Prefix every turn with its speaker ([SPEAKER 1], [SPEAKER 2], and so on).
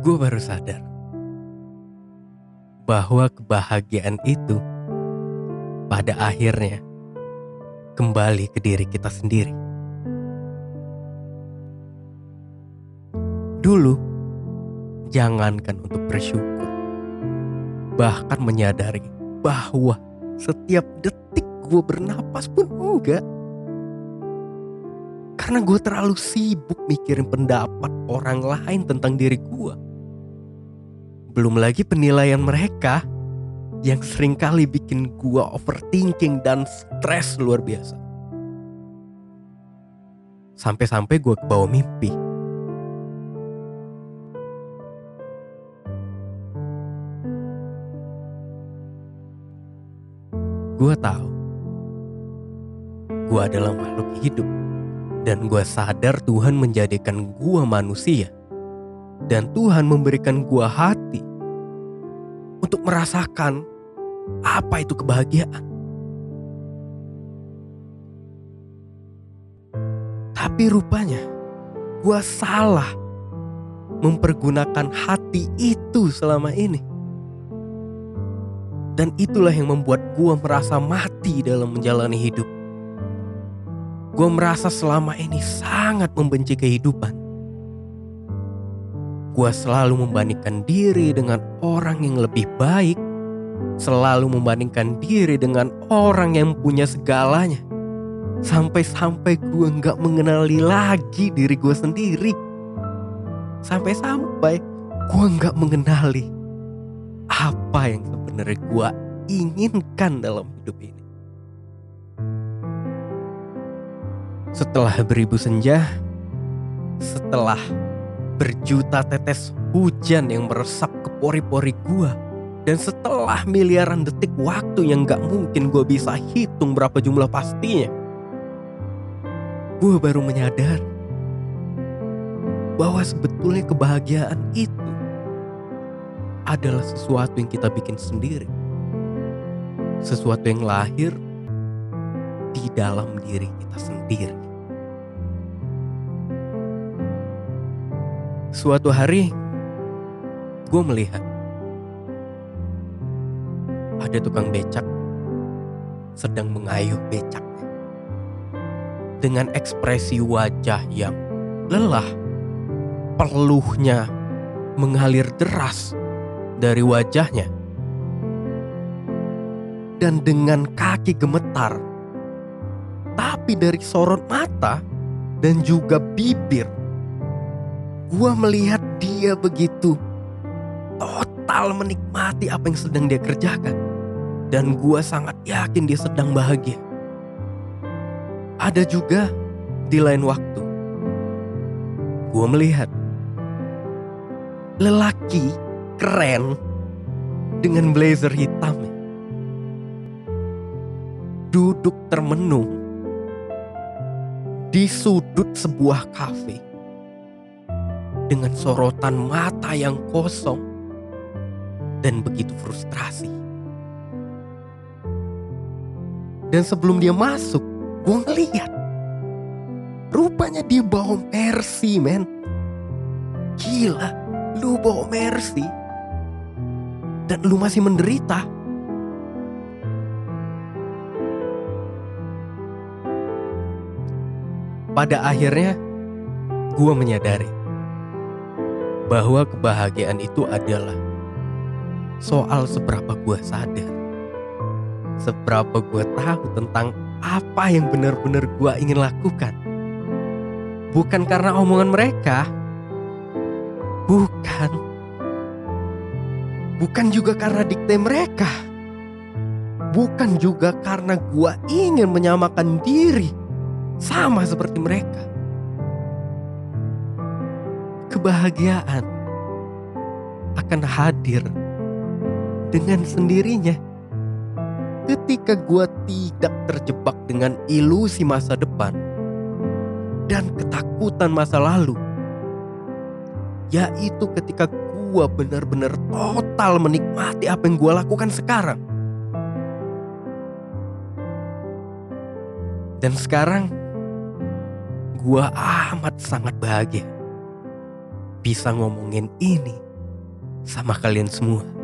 [SPEAKER 1] gue baru sadar bahwa kebahagiaan itu pada akhirnya kembali ke diri kita sendiri. Dulu, jangankan untuk bersyukur, bahkan menyadari bahwa setiap detik gue bernapas pun enggak. Karena gue terlalu sibuk mikirin pendapat orang lain tentang diri gue. Belum lagi penilaian mereka yang sering kali bikin gue overthinking dan stres luar biasa. Sampai-sampai gue kebawa mimpi. Gue tahu, gue adalah makhluk hidup dan gue sadar Tuhan menjadikan gue manusia dan Tuhan memberikan gue hati untuk merasakan apa itu kebahagiaan. Tapi rupanya gue salah mempergunakan hati itu selama ini. Dan itulah yang membuat gue merasa mati dalam menjalani hidup. Gue merasa selama ini sangat membenci kehidupan. Gue selalu membandingkan diri dengan orang yang lebih baik, selalu membandingkan diri dengan orang yang punya segalanya. Sampai-sampai gue nggak mengenali lagi diri gue sendiri. Sampai-sampai gue nggak mengenali apa yang sebenarnya gue inginkan dalam hidup ini. Setelah beribu senja, setelah berjuta tetes hujan yang meresap ke pori-pori gua, dan setelah miliaran detik waktu yang gak mungkin gue bisa hitung berapa jumlah pastinya, gue baru menyadari bahwa sebetulnya kebahagiaan itu adalah sesuatu yang kita bikin sendiri. Sesuatu yang lahir di dalam diri kita sendiri. Suatu hari, gue melihat ada tukang becak sedang mengayuh becaknya dengan ekspresi wajah yang lelah, peluhnya mengalir deras dari wajahnya, dan dengan kaki gemetar, tapi dari sorot mata dan juga bibir, gua melihat dia begitu total menikmati apa yang sedang dia kerjakan, dan gua sangat yakin dia sedang bahagia. Ada juga di lain waktu, gua melihat lelaki keren dengan blazer hitam duduk termenung di sudut sebuah kafe dengan sorotan mata yang kosong dan begitu frustrasi. Dan sebelum dia masuk, gue ngeliat. Rupanya dia bawa Mercy, men. Gila, lu bawa Mercy. Dan lu masih menderita. Pada akhirnya, gue menyadari bahwa kebahagiaan itu adalah soal seberapa gue sadar, seberapa gue tahu tentang apa yang benar-benar gue ingin lakukan. Bukan karena omongan mereka, bukan, bukan juga karena dikte mereka, bukan juga karena gue ingin menyamakan diri sama seperti mereka. Kebahagiaan akan hadir dengan sendirinya ketika gua tidak terjebak dengan ilusi masa depan dan ketakutan masa lalu. Yaitu ketika gua benar-benar total menikmati apa yang gua lakukan sekarang. Dan sekarang Gua amat sangat bahagia bisa ngomongin ini sama kalian semua.